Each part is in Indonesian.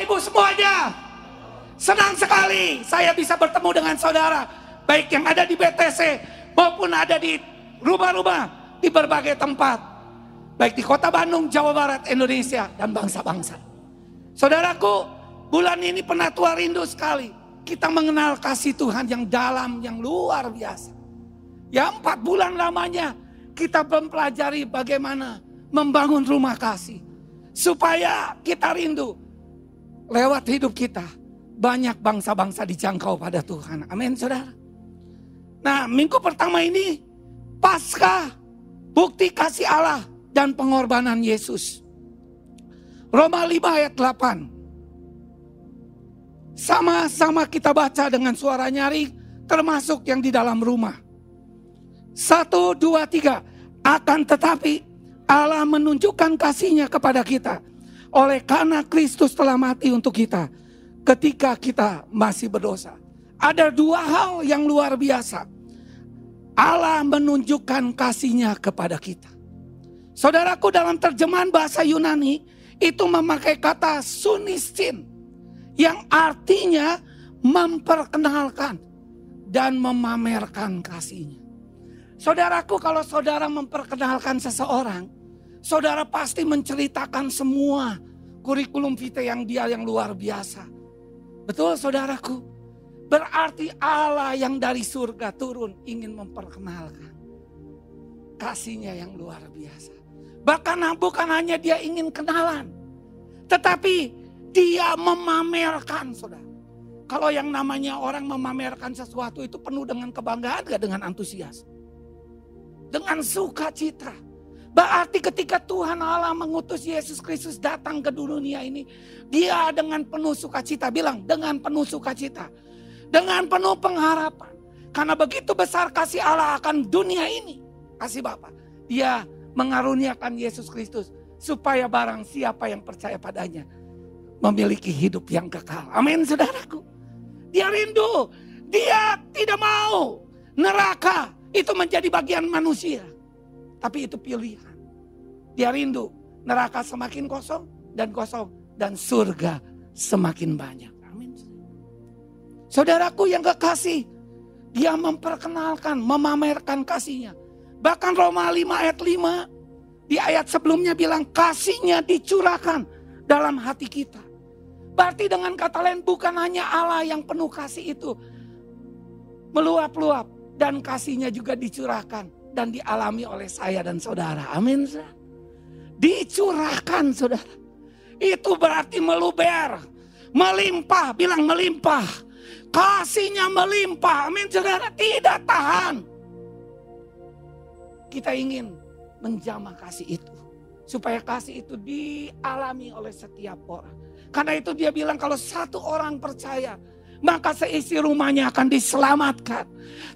Bapak Ibu semuanya, senang sekali saya bisa bertemu dengan saudara. Baik yang ada di BTC maupun ada di rumah-rumah di berbagai tempat. Baik di kota Bandung, Jawa Barat, Indonesia, dan bangsa-bangsa. Saudaraku, bulan ini penatua rindu sekali. Kita mengenal kasih Tuhan yang dalam, yang luar biasa. Ya empat bulan lamanya kita mempelajari bagaimana membangun rumah kasih. Supaya kita rindu lewat hidup kita. Banyak bangsa-bangsa dijangkau pada Tuhan. Amin saudara. Nah minggu pertama ini pasca bukti kasih Allah dan pengorbanan Yesus. Roma 5 ayat 8. Sama-sama kita baca dengan suara nyaring termasuk yang di dalam rumah. Satu, dua, tiga. Akan tetapi Allah menunjukkan kasihnya kepada kita. Oleh karena Kristus telah mati untuk kita. Ketika kita masih berdosa. Ada dua hal yang luar biasa. Allah menunjukkan kasihnya kepada kita. Saudaraku dalam terjemahan bahasa Yunani itu memakai kata sunistin. Yang artinya memperkenalkan dan memamerkan kasihnya. Saudaraku kalau saudara memperkenalkan seseorang, saudara pasti menceritakan semua kurikulum vitae yang dia yang luar biasa. Betul saudaraku? Berarti Allah yang dari surga turun ingin memperkenalkan kasihnya yang luar biasa. Bahkan bukan hanya dia ingin kenalan. Tetapi dia memamerkan saudara. Kalau yang namanya orang memamerkan sesuatu itu penuh dengan kebanggaan gak dengan antusias dengan sukacita. Berarti ketika Tuhan Allah mengutus Yesus Kristus datang ke dunia ini, dia dengan penuh sukacita bilang dengan penuh sukacita, dengan penuh pengharapan. Karena begitu besar kasih Allah akan dunia ini, kasih Bapa. Dia mengaruniakan Yesus Kristus supaya barang siapa yang percaya padanya memiliki hidup yang kekal. Amin, saudaraku. Dia rindu, dia tidak mau neraka itu menjadi bagian manusia. Tapi itu pilihan. Dia rindu neraka semakin kosong dan kosong. Dan surga semakin banyak. Amin. Saudaraku yang kekasih. Dia memperkenalkan, memamerkan kasihnya. Bahkan Roma 5 ayat 5. Di ayat sebelumnya bilang kasihnya dicurahkan dalam hati kita. Berarti dengan kata lain bukan hanya Allah yang penuh kasih itu. Meluap-luap dan kasihnya juga dicurahkan dan dialami oleh saya dan saudara. Amin. Dicurahkan saudara. Itu berarti meluber, melimpah, bilang melimpah. Kasihnya melimpah, amin saudara, tidak tahan. Kita ingin menjamah kasih itu. Supaya kasih itu dialami oleh setiap orang. Karena itu dia bilang kalau satu orang percaya, maka seisi rumahnya akan diselamatkan.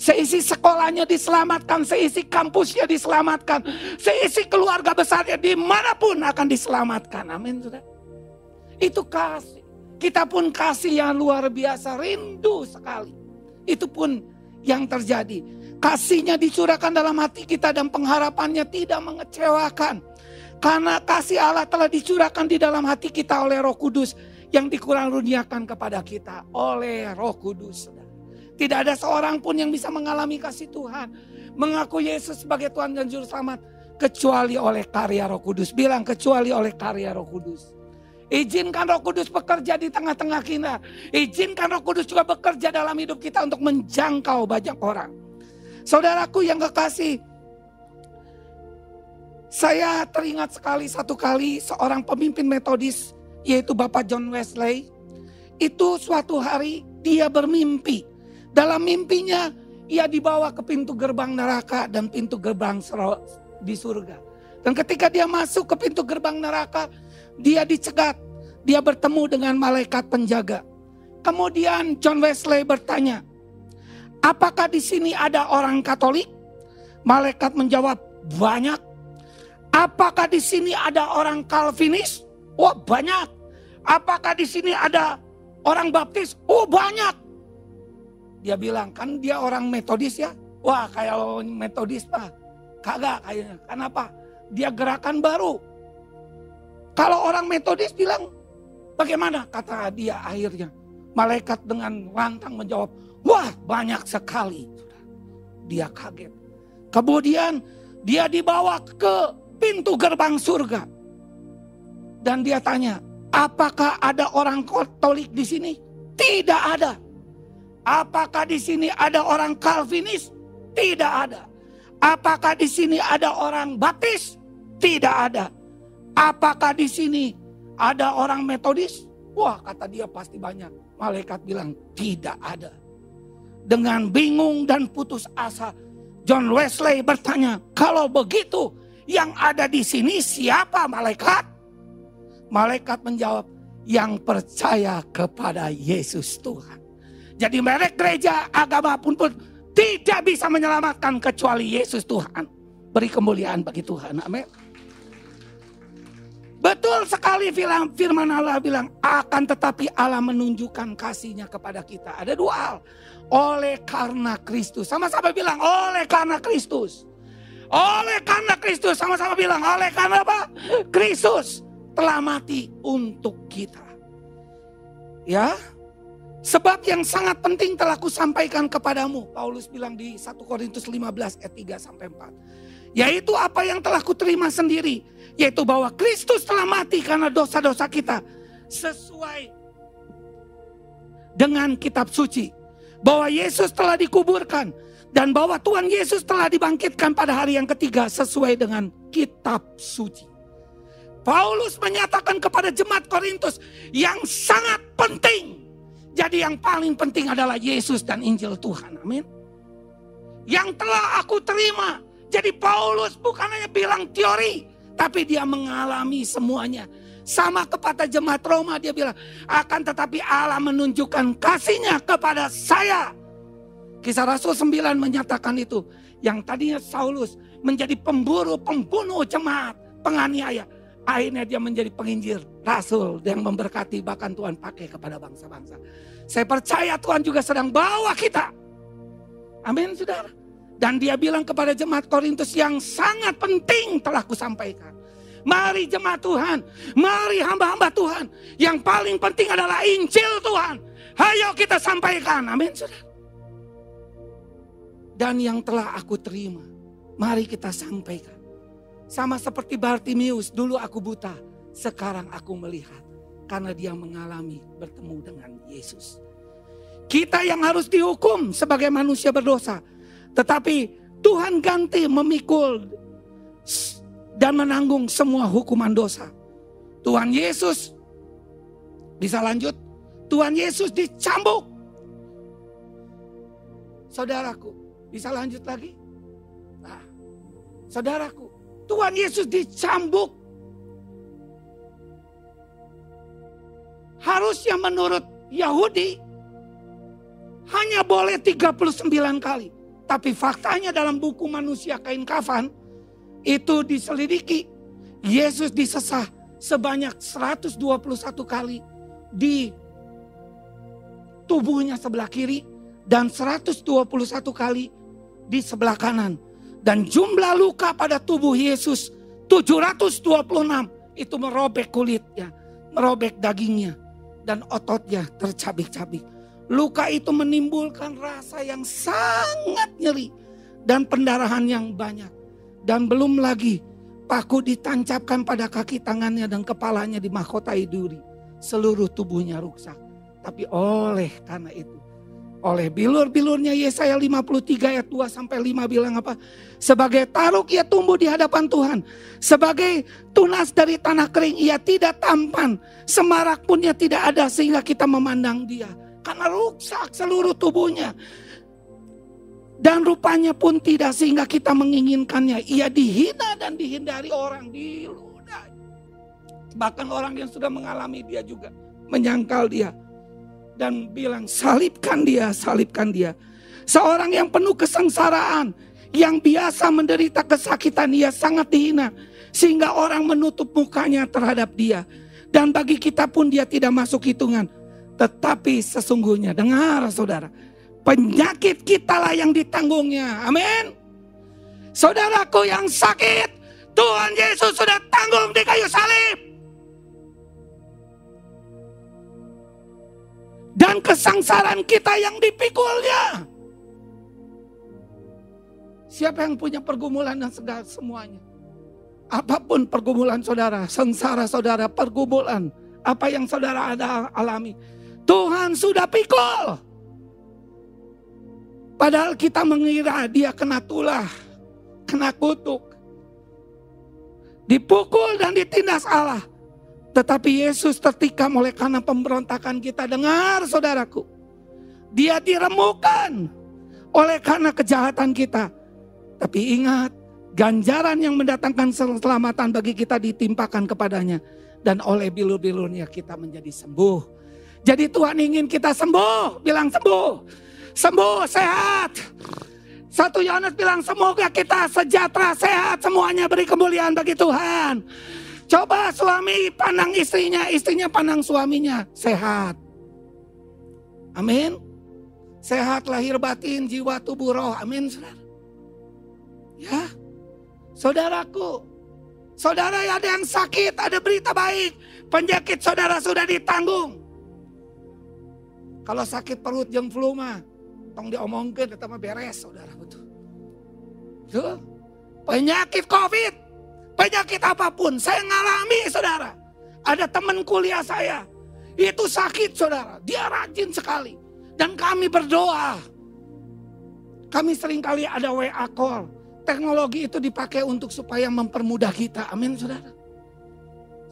Seisi sekolahnya diselamatkan, seisi kampusnya diselamatkan, seisi keluarga besarnya di mana pun akan diselamatkan. Amin. Itu kasih. Kita pun kasih yang luar biasa, rindu sekali. Itu pun yang terjadi. Kasihnya dicurahkan dalam hati kita dan pengharapannya tidak mengecewakan. Karena kasih Allah telah dicurahkan di dalam hati kita oleh roh kudus yang dikurang runiakan kepada kita oleh roh kudus. Tidak ada seorang pun yang bisa mengalami kasih Tuhan. Mengaku Yesus sebagai Tuhan dan Juru Selamat. Kecuali oleh karya roh kudus. Bilang kecuali oleh karya roh kudus. Izinkan roh kudus bekerja di tengah-tengah kita. Izinkan roh kudus juga bekerja dalam hidup kita untuk menjangkau banyak orang. Saudaraku yang kekasih. Saya teringat sekali satu kali seorang pemimpin metodis yaitu Bapak John Wesley, itu suatu hari dia bermimpi. Dalam mimpinya ia dibawa ke pintu gerbang neraka dan pintu gerbang di surga. Dan ketika dia masuk ke pintu gerbang neraka, dia dicegat. Dia bertemu dengan malaikat penjaga. Kemudian John Wesley bertanya, apakah di sini ada orang Katolik? Malaikat menjawab, banyak. Apakah di sini ada orang Calvinis? Wah banyak. Apakah di sini ada orang baptis? Oh banyak. Dia bilang, kan dia orang metodis ya. Wah kayak metodis pak. Kagak kayaknya. Kenapa? Dia gerakan baru. Kalau orang metodis bilang, Bagaimana kata dia akhirnya? Malaikat dengan lantang menjawab, wah banyak sekali. Dia kaget. Kemudian dia dibawa ke pintu gerbang surga. Dan dia tanya, apakah ada orang Katolik di sini? Tidak ada. Apakah di sini ada orang Calvinis? Tidak ada. Apakah di sini ada orang Baptis? Tidak ada. Apakah di sini ada orang Metodis? Wah, kata dia pasti banyak. Malaikat bilang tidak ada. Dengan bingung dan putus asa, John Wesley bertanya, "Kalau begitu, yang ada di sini siapa malaikat?" Malaikat menjawab, "Yang percaya kepada Yesus Tuhan." Jadi merek gereja agama pun pun tidak bisa menyelamatkan kecuali Yesus Tuhan. Beri kemuliaan bagi Tuhan. Amin. Betul sekali firman Allah bilang akan tetapi Allah menunjukkan kasihnya kepada kita. Ada dua hal. Oleh karena Kristus. Sama-sama bilang oleh karena Kristus. Oleh karena Kristus. Sama-sama bilang oleh karena apa? Kristus telah mati untuk kita. Ya, Sebab yang sangat penting telah kusampaikan kepadamu. Paulus bilang di 1 Korintus 15 ayat 3 sampai 4. Yaitu apa yang telah kuterima sendiri. Yaitu bahwa Kristus telah mati karena dosa-dosa kita. Sesuai dengan kitab suci. Bahwa Yesus telah dikuburkan. Dan bahwa Tuhan Yesus telah dibangkitkan pada hari yang ketiga sesuai dengan kitab suci. Paulus menyatakan kepada jemaat Korintus yang sangat penting jadi yang paling penting adalah Yesus dan Injil Tuhan. Amin. Yang telah aku terima. Jadi Paulus bukan hanya bilang teori. Tapi dia mengalami semuanya. Sama kepada jemaat Roma dia bilang. Akan tetapi Allah menunjukkan kasihnya kepada saya. Kisah Rasul 9 menyatakan itu. Yang tadinya Saulus menjadi pemburu, pembunuh jemaat, penganiaya. Akhirnya dia menjadi penginjil, rasul yang memberkati bahkan Tuhan pakai kepada bangsa-bangsa. Saya percaya Tuhan juga sedang bawa kita. Amin saudara. Dan dia bilang kepada jemaat Korintus yang sangat penting telah kusampaikan. Mari jemaat Tuhan, mari hamba-hamba Tuhan. Yang paling penting adalah Injil Tuhan. Ayo kita sampaikan, amin saudara. Dan yang telah aku terima, mari kita sampaikan. Sama seperti Bartimius, dulu aku buta, sekarang aku melihat. Karena dia mengalami bertemu dengan Yesus. Kita yang harus dihukum sebagai manusia berdosa. Tetapi Tuhan ganti memikul dan menanggung semua hukuman dosa. Tuhan Yesus bisa lanjut. Tuhan Yesus dicambuk. Saudaraku, bisa lanjut lagi? Nah, saudaraku, Tuhan Yesus dicambuk. Harusnya menurut Yahudi hanya boleh 39 kali. Tapi faktanya dalam buku manusia kain kafan itu diselidiki. Yesus disesah sebanyak 121 kali di tubuhnya sebelah kiri dan 121 kali di sebelah kanan. Dan jumlah luka pada tubuh Yesus 726 itu merobek kulitnya, merobek dagingnya dan ototnya tercabik-cabik. Luka itu menimbulkan rasa yang sangat nyeri dan pendarahan yang banyak. Dan belum lagi paku ditancapkan pada kaki tangannya dan kepalanya di mahkota duri. Seluruh tubuhnya rusak. Tapi oleh karena itu oleh bilur-bilurnya Yesaya 53 ayat 2 sampai 5 bilang apa? Sebagai taruk ia tumbuh di hadapan Tuhan. Sebagai tunas dari tanah kering ia tidak tampan. Semarak pun ia tidak ada sehingga kita memandang dia. Karena rusak seluruh tubuhnya. Dan rupanya pun tidak sehingga kita menginginkannya. Ia dihina dan dihindari orang. Diludahi. Bahkan orang yang sudah mengalami dia juga menyangkal dia dan bilang salibkan dia, salibkan dia. Seorang yang penuh kesengsaraan, yang biasa menderita kesakitan, ia sangat dihina. Sehingga orang menutup mukanya terhadap dia. Dan bagi kita pun dia tidak masuk hitungan. Tetapi sesungguhnya, dengar saudara, penyakit kita lah yang ditanggungnya. Amin. Saudaraku yang sakit, Tuhan Yesus sudah tanggung dan kesangsaraan kita yang dipikulnya. Siapa yang punya pergumulan dan segala semuanya? Apa pun pergumulan saudara, sengsara saudara, pergumulan, apa yang saudara ada alami. Tuhan sudah pikul. Padahal kita mengira dia kena tulah, kena kutuk. Dipukul dan ditindas Allah. Tetapi Yesus tertikam oleh karena pemberontakan kita. Dengar saudaraku. Dia diremukan oleh karena kejahatan kita. Tapi ingat, ganjaran yang mendatangkan keselamatan bagi kita ditimpakan kepadanya. Dan oleh bilur-bilurnya kita menjadi sembuh. Jadi Tuhan ingin kita sembuh, bilang sembuh. Sembuh, sehat. Satu Yohanes bilang semoga kita sejahtera, sehat, semuanya beri kemuliaan bagi Tuhan. Coba suami pandang istrinya, istrinya pandang suaminya, sehat. Amin. Sehat lahir batin, jiwa, tubuh, roh. Amin, saudara. Ya, saudaraku, saudara ada yang sakit, ada berita baik. Penyakit saudara sudah ditanggung. Kalau sakit perut yang flu mah, tong diomongkan tetap beres saudara betul. Tuh, penyakit covid, penyakit apa pun, saya ngalami saudara. Ada teman kuliah saya, itu sakit saudara, dia rajin sekali. Dan kami berdoa. Kami sering kali ada WA call teknologi itu dipakai untuk supaya mempermudah kita. Amin, saudara.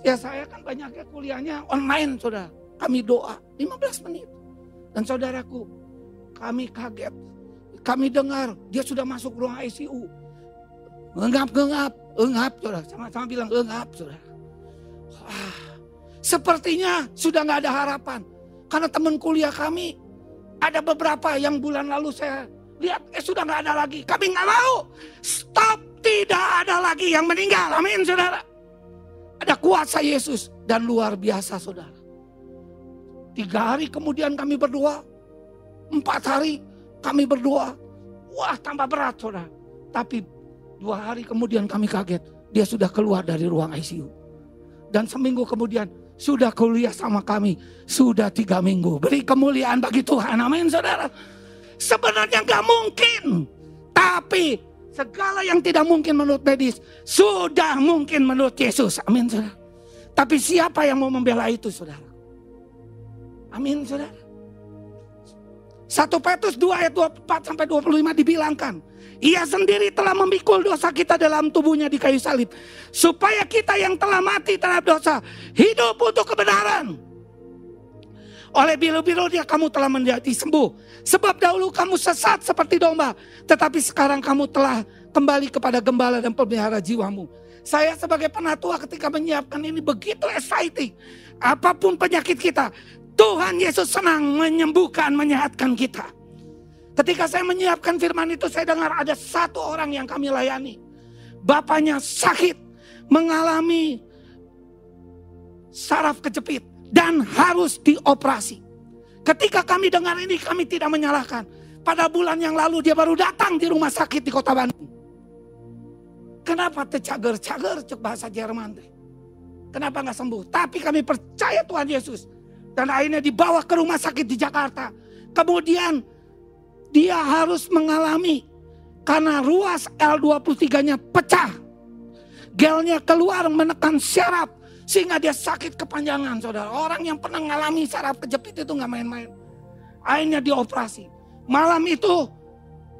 Ya saya kan banyaknya kuliahnya online, saudara. Kami doa 15 menit. Dan saudaraku, kami kaget. Kami dengar dia sudah masuk ruang ICU. Engap, engap, engap, saudara. Sama-sama bilang engap, saudara. Wah, sepertinya sudah nggak ada harapan. Karena teman kuliah kami, ada beberapa yang bulan lalu saya lihat eh sudah nggak ada lagi. Kami nggak mau. Stop, tidak ada lagi yang meninggal. Amin, saudara. Ada kuasa Yesus dan luar biasa, saudara. Tiga hari kemudian kami berdoa. Empat hari kami berdoa. Wah, tambah berat, saudara. Tapi dua hari kemudian kami kaget. Dia sudah keluar dari ruang ICU. Dan seminggu kemudian sudah kuliah sama kami. Sudah tiga minggu. Beri kemuliaan bagi Tuhan. Amin, saudara. Sebenarnya nggak mungkin. Tapi segala yang tidak mungkin menurut medis sudah mungkin menurut Yesus. Amin saudara. Tapi siapa yang mau membela itu saudara? Amin saudara. 1 Petrus 2 ayat 24 sampai 25 dibilangkan. Ia sendiri telah memikul dosa kita dalam tubuhnya di kayu salib. Supaya kita yang telah mati terhadap dosa hidup untuk kebenaran. Oleh biru-biru dia kamu telah menjadi sembuh. Sebab dahulu kamu sesat seperti domba. Tetapi sekarang kamu telah kembali kepada gembala dan pemelihara jiwamu. Saya sebagai penatua ketika menyiapkan ini begitu exciting. Apa pun penyakit kita, Tuhan Yesus senang menyembuhkan, menyehatkan kita. Ketika saya menyiapkan firman itu, saya dengar ada satu orang yang kami layani. Bapaknya sakit, mengalami saraf kejepit dan harus dioperasi. Ketika kami dengar ini kami tidak menyalahkan. Pada bulan yang lalu dia baru datang di rumah sakit di kota Bandung. Kenapa tercager-cager cek bahasa Jerman? Kenapa nggak sembuh? Tapi kami percaya Tuhan Yesus. Dan akhirnya dibawa ke rumah sakit di Jakarta. Kemudian dia harus mengalami karena ruas L23-nya pecah. Gelnya keluar menekan syaraf sehingga dia sakit kepanjangan saudara. Orang yang pernah mengalami saraf kejepit itu nggak main-main. Akhirnya dioperasi. Malam itu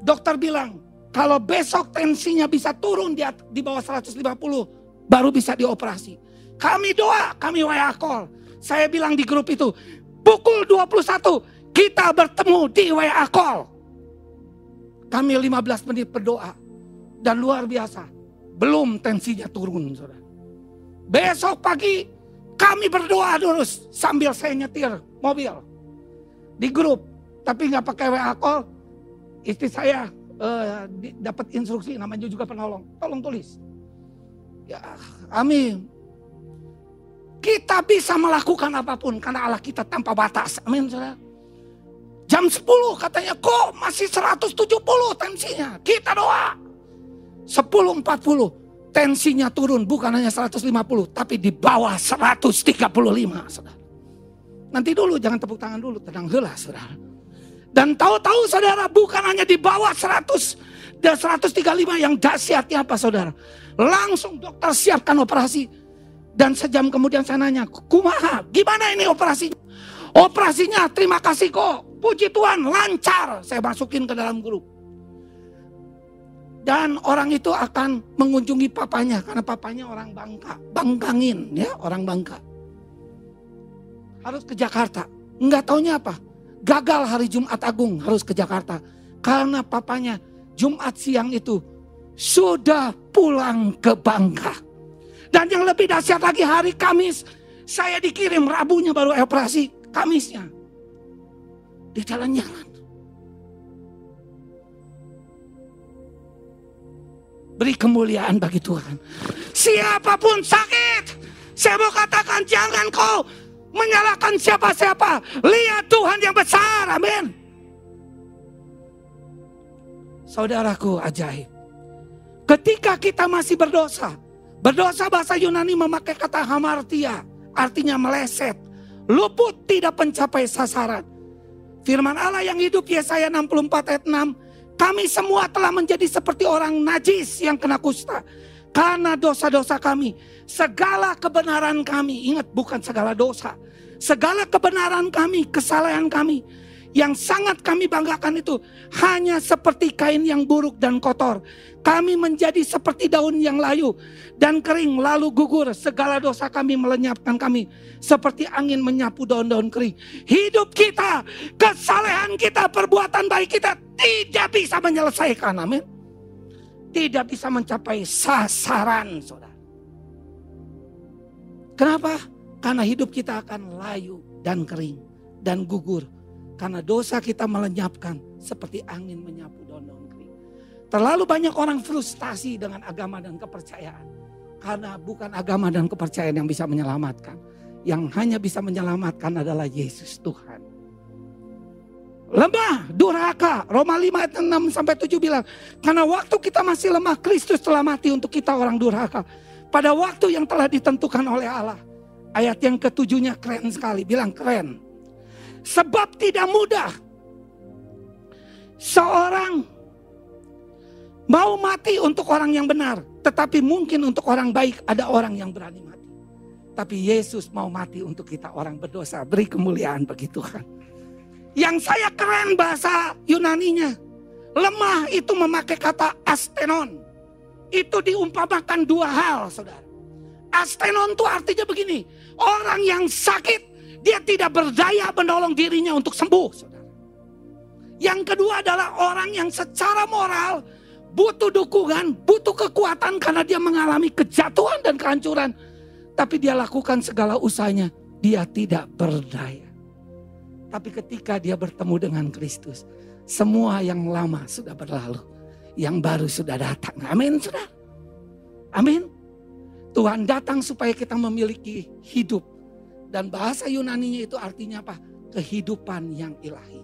dokter bilang kalau besok tensinya bisa turun di, di bawah 150 baru bisa dioperasi. Kami doa, kami WA call. Saya bilang di grup itu, pukul 21 kita bertemu di WA call. Kami 15 menit berdoa. Dan luar biasa, belum tensinya turun saudara. Besok pagi kami berdoa dulu sambil saya nyetir mobil di grup, tapi nggak pakai WA call. Istri saya uh, dapat instruksi, namanya juga penolong. Tolong tulis. Ya, amin. Kita bisa melakukan apa pun karena Allah kita tanpa batas. Amin, saudara. Jam 10 katanya kok masih 170 tensinya. Kita doa. 10.40 tensinya turun bukan hanya 150 tapi di bawah 135 saudara. Nanti dulu, jangan tepuk tangan dulu, tenang gelas saudara. Dan tahu-tahu saudara bukan hanya di bawah 100 dan 135 yang dahsyatnya apa saudara. Langsung dokter siapkan operasi. Dan sejam kemudian saya nanya, kumaha gimana ini operasinya? Operasinya terima kasih kok, puji Tuhan lancar. Saya masukin ke dalam grup. Dan orang itu akan mengunjungi papanya karena papanya orang Bangka, Bangkangin ya, orang Bangka. Harus ke Jakarta. Enggak taunya apa? Gagal hari Jumat Agung harus ke Jakarta. Karena papanya Jumat siang itu sudah pulang ke Bangka. Dan yang lebih dahsyat lagi hari Kamis saya dikirim Rabunya baru operasi Kamisnya. Di jalan-jalan. Beri kemuliaan bagi Tuhan. Siapa pun sakit, saya mau katakan jangan kau menyalahkan siapa-siapa. Lihat Tuhan yang besar, amin. Saudaraku ajaib. Ketika kita masih berdosa, berdosa bahasa Yunani memakai kata hamartia, artinya meleset, luput tidak mencapai sasaran. Firman Allah yang hidup Yesaya 64 ayat 6, kami semua telah menjadi seperti orang najis yang kena kusta. Karena dosa-dosa kami, segala kebenaran kami, ingat bukan segala dosa. Segala kebenaran kami, kesalahan kami, yang sangat kami banggakan itu hanya seperti kain yang buruk dan kotor. Kami menjadi seperti daun yang layu dan kering lalu gugur. Segala dosa kami melenyapkan kami seperti angin menyapu daun-daun kering. Hidup kita, kesalehan kita, perbuatan baik kita tidak bisa menyelesaikan. Amin. Tidak bisa mencapai sasaran, saudara. Kenapa? Karena hidup kita akan layu dan kering dan gugur. Karena dosa kita melenyapkan seperti angin menyapu daun-daun kering. Terlalu banyak orang frustasi dengan agama dan kepercayaan. Karena bukan agama dan kepercayaan yang bisa menyelamatkan. Yang hanya bisa menyelamatkan adalah Yesus Tuhan. Lemah, durhaka. Roma 5 ayat 6 sampai 7 bilang. Karena waktu kita masih lemah, Kristus telah mati untuk kita orang durhaka. Pada waktu yang telah ditentukan oleh Allah. Ayat yang ketujuhnya keren sekali. Bilang keren. Sebab tidak mudah. Seorang mau mati untuk orang yang benar. Tetapi mungkin untuk orang baik ada orang yang berani mati. Tapi Yesus mau mati untuk kita orang berdosa. Beri kemuliaan bagi Tuhan. Yang saya keren bahasa Yunaninya. Lemah itu memakai kata astenon. Itu diumpamakan dua hal saudara. Astenon itu artinya begini. Orang yang sakit dia tidak berdaya menolong dirinya untuk sembuh saudara. Yang kedua adalah orang yang secara moral butuh dukungan, butuh kekuatan karena dia mengalami kejatuhan dan kehancuran. Tapi dia lakukan segala usahanya, dia tidak berdaya. Tapi ketika dia bertemu dengan Kristus, semua yang lama sudah berlalu. Yang baru sudah datang. Amin, saudara. Amin. Tuhan datang supaya kita memiliki hidup. Dan bahasa Yunaninya itu artinya apa? Kehidupan yang ilahi.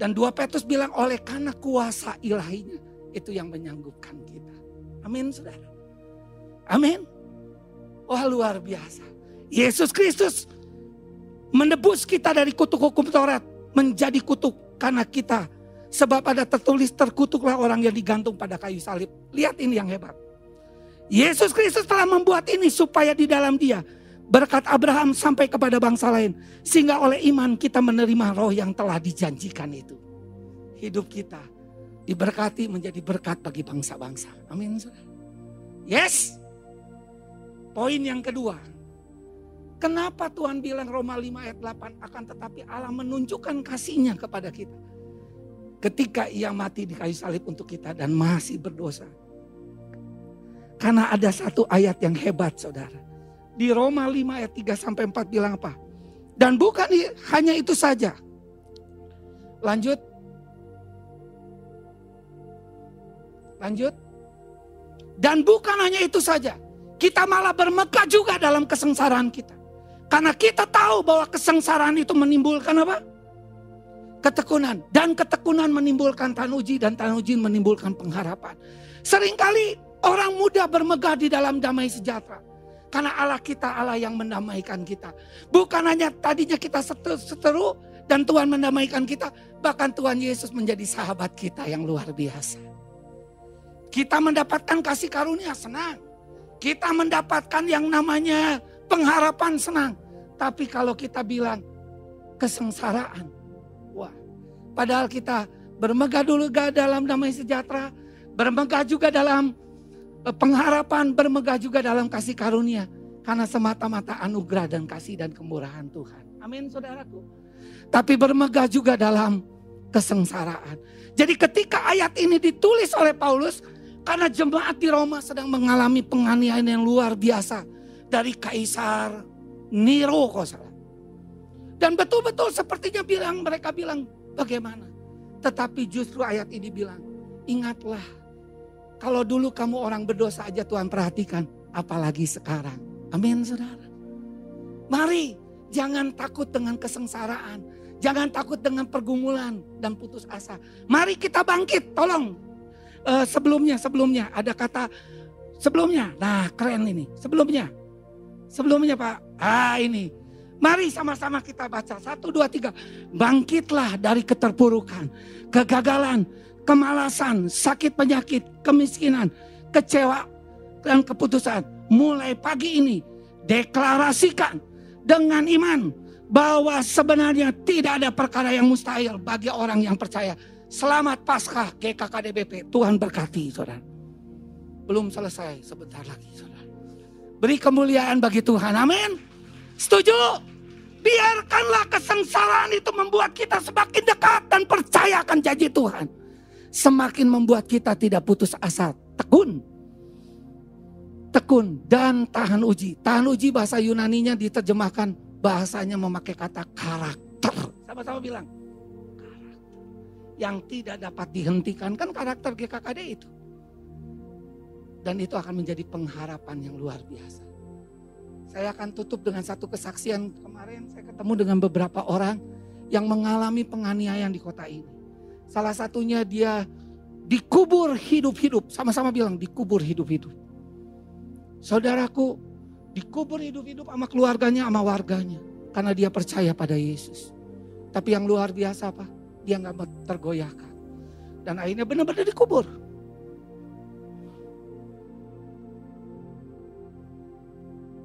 Dan dua Petrus bilang oleh karena kuasa ilahinya. Itu yang menyanggupkan kita. Amin saudara. Amin. Wah luar biasa. Yesus Kristus menebus kita dari kutuk hukum Taurat menjadi kutuk karena kita sebab ada tertulis terkutuklah orang yang digantung pada kayu salib. Lihat ini yang hebat. Yesus Kristus telah membuat ini supaya di dalam dia berkat Abraham sampai kepada bangsa lain sehingga oleh iman kita menerima roh yang telah dijanjikan itu. Hidup kita diberkati menjadi berkat bagi bangsa-bangsa. Amin. Yes. Poin yang kedua, Kenapa Tuhan bilang Roma 5 ayat 8 akan tetapi Allah menunjukkan kasihnya kepada kita. Ketika ia mati di kayu salib untuk kita dan masih berdosa. Karena ada satu ayat yang hebat saudara. Di Roma 5 ayat 3 sampai 4 bilang apa? Dan bukan hanya itu saja. Lanjut. Lanjut. Dan bukan hanya itu saja. Kita malah bermegah juga dalam kesengsaraan kita. Karena kita tahu bahwa kesengsaraan itu menimbulkan apa? Ketekunan. Dan ketekunan menimbulkan tanuji dan tanuji menimbulkan pengharapan. Seringkali orang muda bermegah di dalam damai sejahtera. Karena Allah kita Allah yang mendamaikan kita. Bukan hanya tadinya kita seteru dan Tuhan mendamaikan kita. Bahkan Tuhan Yesus menjadi sahabat kita yang luar biasa. Kita mendapatkan kasih karunia senang. Kita mendapatkan yang namanya pengharapan senang. Tapi kalau kita bilang kesengsaraan. Wah, padahal kita bermegah dulu dalam damai sejahtera. Bermegah juga dalam pengharapan bermegah juga dalam kasih karunia. Karena semata-mata anugerah dan kasih dan kemurahan Tuhan. Amin saudaraku. Tapi bermegah juga dalam kesengsaraan. Jadi ketika ayat ini ditulis oleh Paulus. Karena jemaat di Roma sedang mengalami penganiayaan yang luar biasa. Dari Kaisar Nero. Dan betul-betul sepertinya bilang mereka bilang bagaimana. Tetapi justru ayat ini bilang ingatlah kalau dulu kamu orang berdosa aja Tuhan perhatikan, apalagi sekarang. Amin saudara. Mari jangan takut dengan kesengsaraan. Jangan takut dengan pergumulan dan putus asa. Mari kita bangkit, tolong. Uh, sebelumnya, sebelumnya ada kata sebelumnya. Nah keren ini, sebelumnya. Sebelumnya Pak, ah ini. Mari sama-sama kita baca. Satu, dua, tiga. Bangkitlah dari keterpurukan, kegagalan, kemalasan, sakit penyakit, kemiskinan, kecewa, dan keputusan. Mulai pagi ini deklarasikan dengan iman bahwa sebenarnya tidak ada perkara yang mustahil bagi orang yang percaya. Selamat Paskah GKKDBP. Tuhan berkati saudara. Belum selesai sebentar lagi saudara. Beri kemuliaan bagi Tuhan. Amin. Setuju? Biarkanlah kesengsaraan itu membuat kita semakin dekat dan percayakan janji Tuhan semakin membuat kita tidak putus asa. Tekun. Tekun dan tahan uji. Tahan uji bahasa Yunaninya diterjemahkan bahasanya memakai kata karakter. Sama-sama bilang. Karakter. Yang tidak dapat dihentikan kan karakter GKKD itu. Dan itu akan menjadi pengharapan yang luar biasa. Saya akan tutup dengan satu kesaksian kemarin saya ketemu dengan beberapa orang yang mengalami penganiayaan di kota ini. Salah satunya dia dikubur hidup-hidup. Sama-sama bilang dikubur hidup-hidup. Saudaraku dikubur hidup-hidup sama keluarganya, sama warganya. Karena dia percaya pada Yesus. Tapi yang luar biasa apa? Dia nggak tergoyahkan. Dan akhirnya benar-benar dikubur.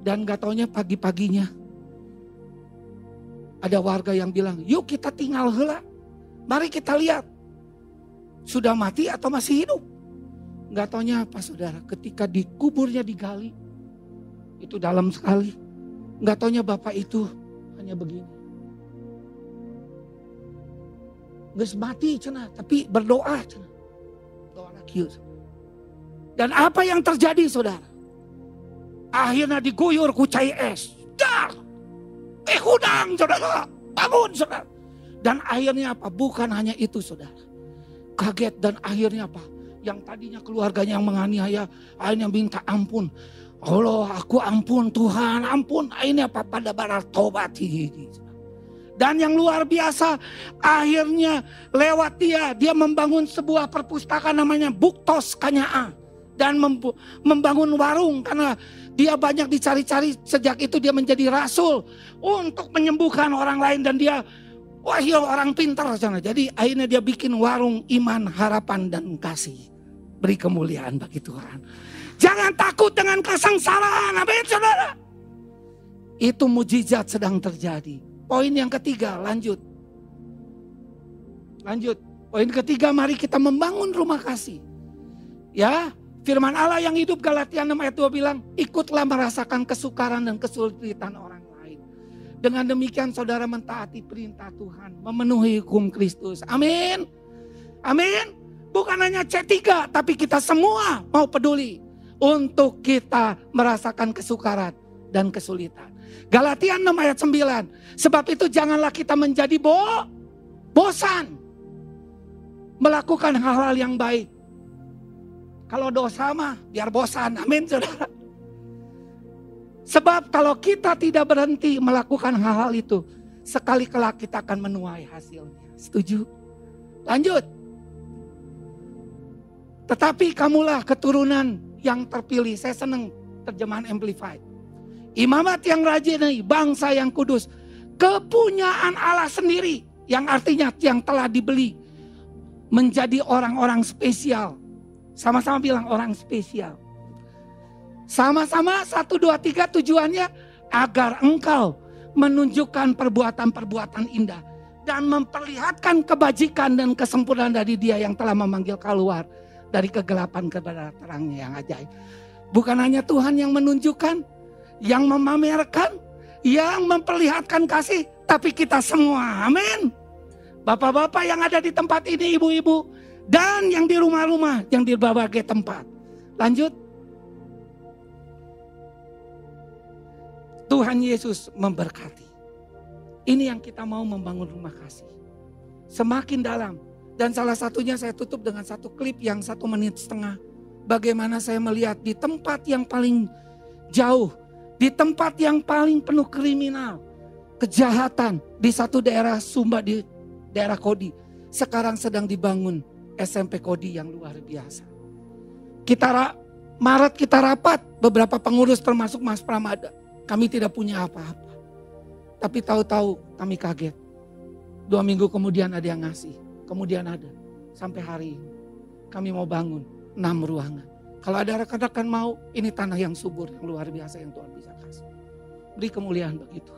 Dan gak taunya pagi-paginya ada warga yang bilang, yuk kita tinggal hela. Mari kita lihat sudah mati atau masih hidup. Gak taunya apa saudara, ketika dikuburnya digali, itu dalam sekali. Gak taunya bapak itu hanya begini. Gak mati cina, tapi berdoa cina. Doa kius. Dan apa yang terjadi saudara? Akhirnya diguyur kucai es. Dar! Eh hudang saudara, bangun saudara. Dan akhirnya apa? Bukan hanya itu saudara kaget dan akhirnya apa? Yang tadinya keluarganya yang menganiaya, akhirnya minta ampun. Allah aku ampun Tuhan ampun. Akhirnya apa? Pada barat tobat. Dan yang luar biasa akhirnya lewat dia. Dia membangun sebuah perpustakaan namanya Buktos Kanyaa. Dan membangun warung karena dia banyak dicari-cari sejak itu dia menjadi rasul untuk menyembuhkan orang lain dan dia Wah iya orang pintar sana. Jadi akhirnya dia bikin warung iman, harapan dan kasih. Beri kemuliaan bagi Tuhan. Jangan takut dengan kesengsaraan. Amin saudara. Itu mujizat sedang terjadi. Poin yang ketiga lanjut. Lanjut. Poin ketiga mari kita membangun rumah kasih. Ya, firman Allah yang hidup Galatia 6 ayat 2 bilang, ikutlah merasakan kesukaran dan kesulitan orang. Dengan demikian saudara mentaati perintah Tuhan. Memenuhi hukum Kristus. Amin. Amin. Bukan hanya C3 tapi kita semua mau peduli. Untuk kita merasakan kesukaran dan kesulitan. Galatia 6 ayat 9. Sebab itu janganlah kita menjadi bo bosan. Melakukan hal-hal yang baik. Kalau dosa mah biar bosan. Amin saudara. Sebab kalau kita tidak berhenti melakukan hal-hal itu, sekali kelak kita akan menuai hasilnya. Setuju? Lanjut. Tetapi kamulah keturunan yang terpilih. Saya senang terjemahan Amplified. imamat yang rajin, bangsa yang kudus, kepunyaan Allah sendiri yang artinya yang telah dibeli menjadi orang-orang spesial. Sama-sama bilang orang spesial. Sama-sama satu dua tiga tujuannya agar engkau menunjukkan perbuatan-perbuatan indah dan memperlihatkan kebajikan dan kesempurnaan dari dia yang telah memanggil keluar dari kegelapan kepada terangnya yang ajaib. Bukan hanya Tuhan yang menunjukkan, yang memamerkan, yang memperlihatkan kasih, tapi kita semua. Amin. Bapak-bapak yang ada di tempat ini, ibu-ibu, dan yang di rumah-rumah, yang di berbagai tempat. Lanjut. Tuhan Yesus memberkati. Ini yang kita mau membangun rumah kasih. Semakin dalam. Dan salah satunya saya tutup dengan satu klip yang satu menit setengah. Bagaimana saya melihat di tempat yang paling jauh. Di tempat yang paling penuh kriminal. Kejahatan di satu daerah Sumba di daerah Kodi. Sekarang sedang dibangun SMP Kodi yang luar biasa. Kita Maret kita rapat beberapa pengurus termasuk Mas Pramada. Kami tidak punya apa-apa. Tapi tahu-tahu kami kaget. Dua minggu kemudian ada yang ngasih. Kemudian ada. Sampai hari ini. Kami mau bangun enam ruangan. Kalau ada rekan-rekan mau, ini tanah yang subur, yang luar biasa yang Tuhan bisa kasih. Beri kemuliaan begitu.